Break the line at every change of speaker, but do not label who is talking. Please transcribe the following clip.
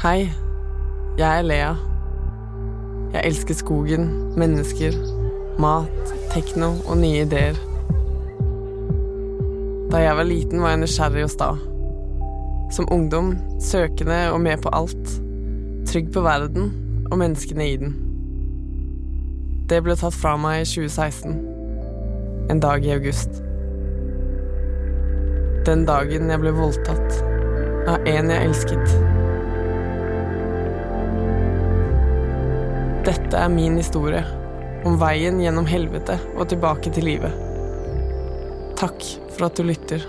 Hei, jeg er Lea. Jeg elsker skogen, mennesker, mat, tekno og nye ideer. Da jeg var liten, var jeg nysgjerrig og sta. Som ungdom søkende og med på alt. Trygg på verden og menneskene i den. Det ble tatt fra meg i 2016. En dag i august. Den dagen jeg ble voldtatt av en jeg elsket. Dette er min historie, om veien gjennom helvete og tilbake til livet. Takk for at du lytter.